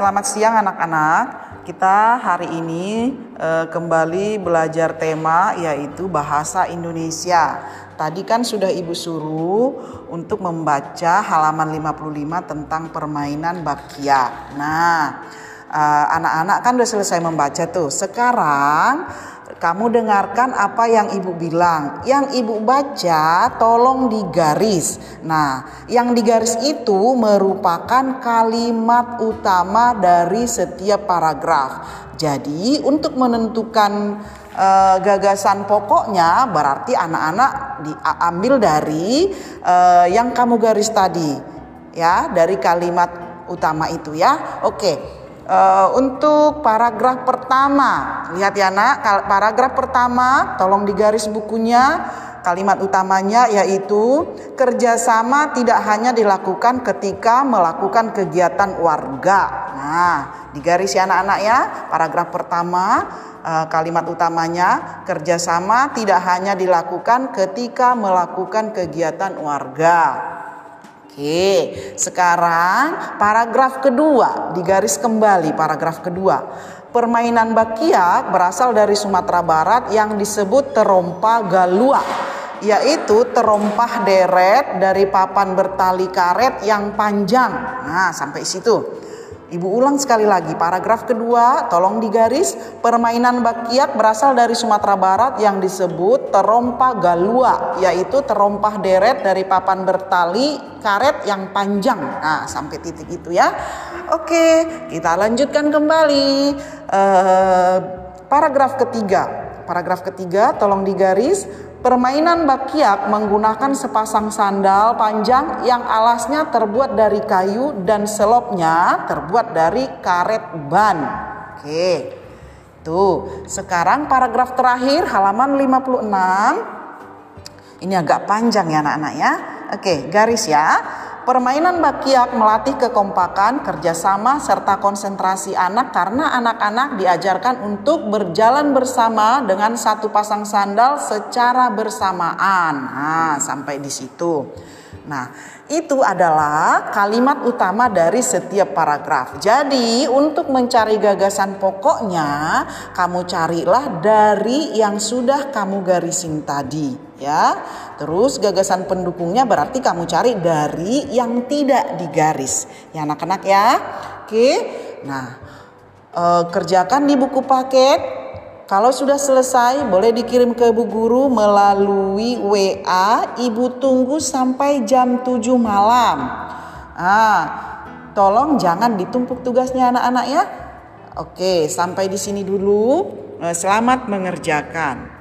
selamat siang anak-anak. Kita hari ini eh, kembali belajar tema yaitu bahasa Indonesia. Tadi kan sudah Ibu suruh untuk membaca halaman 55 tentang permainan bakia. Nah, eh, anak-anak kan udah selesai membaca tuh. Sekarang kamu dengarkan apa yang ibu bilang. Yang ibu baca tolong digaris. Nah, yang digaris itu merupakan kalimat utama dari setiap paragraf. Jadi, untuk menentukan uh, gagasan pokoknya berarti anak-anak diambil dari uh, yang kamu garis tadi. Ya, dari kalimat utama itu ya. Oke. Uh, untuk paragraf pertama, lihat ya nak, paragraf pertama, tolong digaris bukunya. Kalimat utamanya yaitu kerjasama tidak hanya dilakukan ketika melakukan kegiatan warga. Nah, digaris ya anak-anak ya. Paragraf pertama, uh, kalimat utamanya kerjasama tidak hanya dilakukan ketika melakukan kegiatan warga. Oke, sekarang paragraf kedua, digaris kembali paragraf kedua. Permainan bakiak berasal dari Sumatera Barat yang disebut terompa galua, yaitu terompah deret dari papan bertali karet yang panjang. Nah, sampai situ. Ibu ulang sekali lagi, paragraf kedua, tolong digaris. Permainan bakiak berasal dari Sumatera Barat yang disebut terompa galua, yaitu terompah deret dari papan bertali karet yang panjang. Nah, sampai titik itu ya. Oke, kita lanjutkan kembali. Uh, paragraf ketiga, paragraf ketiga, tolong digaris. Permainan bakiak menggunakan sepasang sandal panjang yang alasnya terbuat dari kayu dan selopnya terbuat dari karet ban. Oke. Tuh, sekarang paragraf terakhir halaman 56. Ini agak panjang ya anak-anak ya. Oke, garis ya. Permainan bakiak melatih kekompakan, kerjasama, serta konsentrasi anak karena anak-anak diajarkan untuk berjalan bersama dengan satu pasang sandal secara bersamaan. Nah, sampai di situ. Nah, itu adalah kalimat utama dari setiap paragraf. Jadi, untuk mencari gagasan pokoknya, kamu carilah dari yang sudah kamu garisin tadi, ya. Terus gagasan pendukungnya berarti kamu cari dari yang tidak digaris. Ya anak-anak ya. Oke. Nah, e, kerjakan di buku paket. Kalau sudah selesai boleh dikirim ke Bu Guru melalui WA. Ibu tunggu sampai jam 7 malam. Ah, tolong jangan ditumpuk tugasnya anak-anak ya. Oke, sampai di sini dulu. Eh, selamat mengerjakan.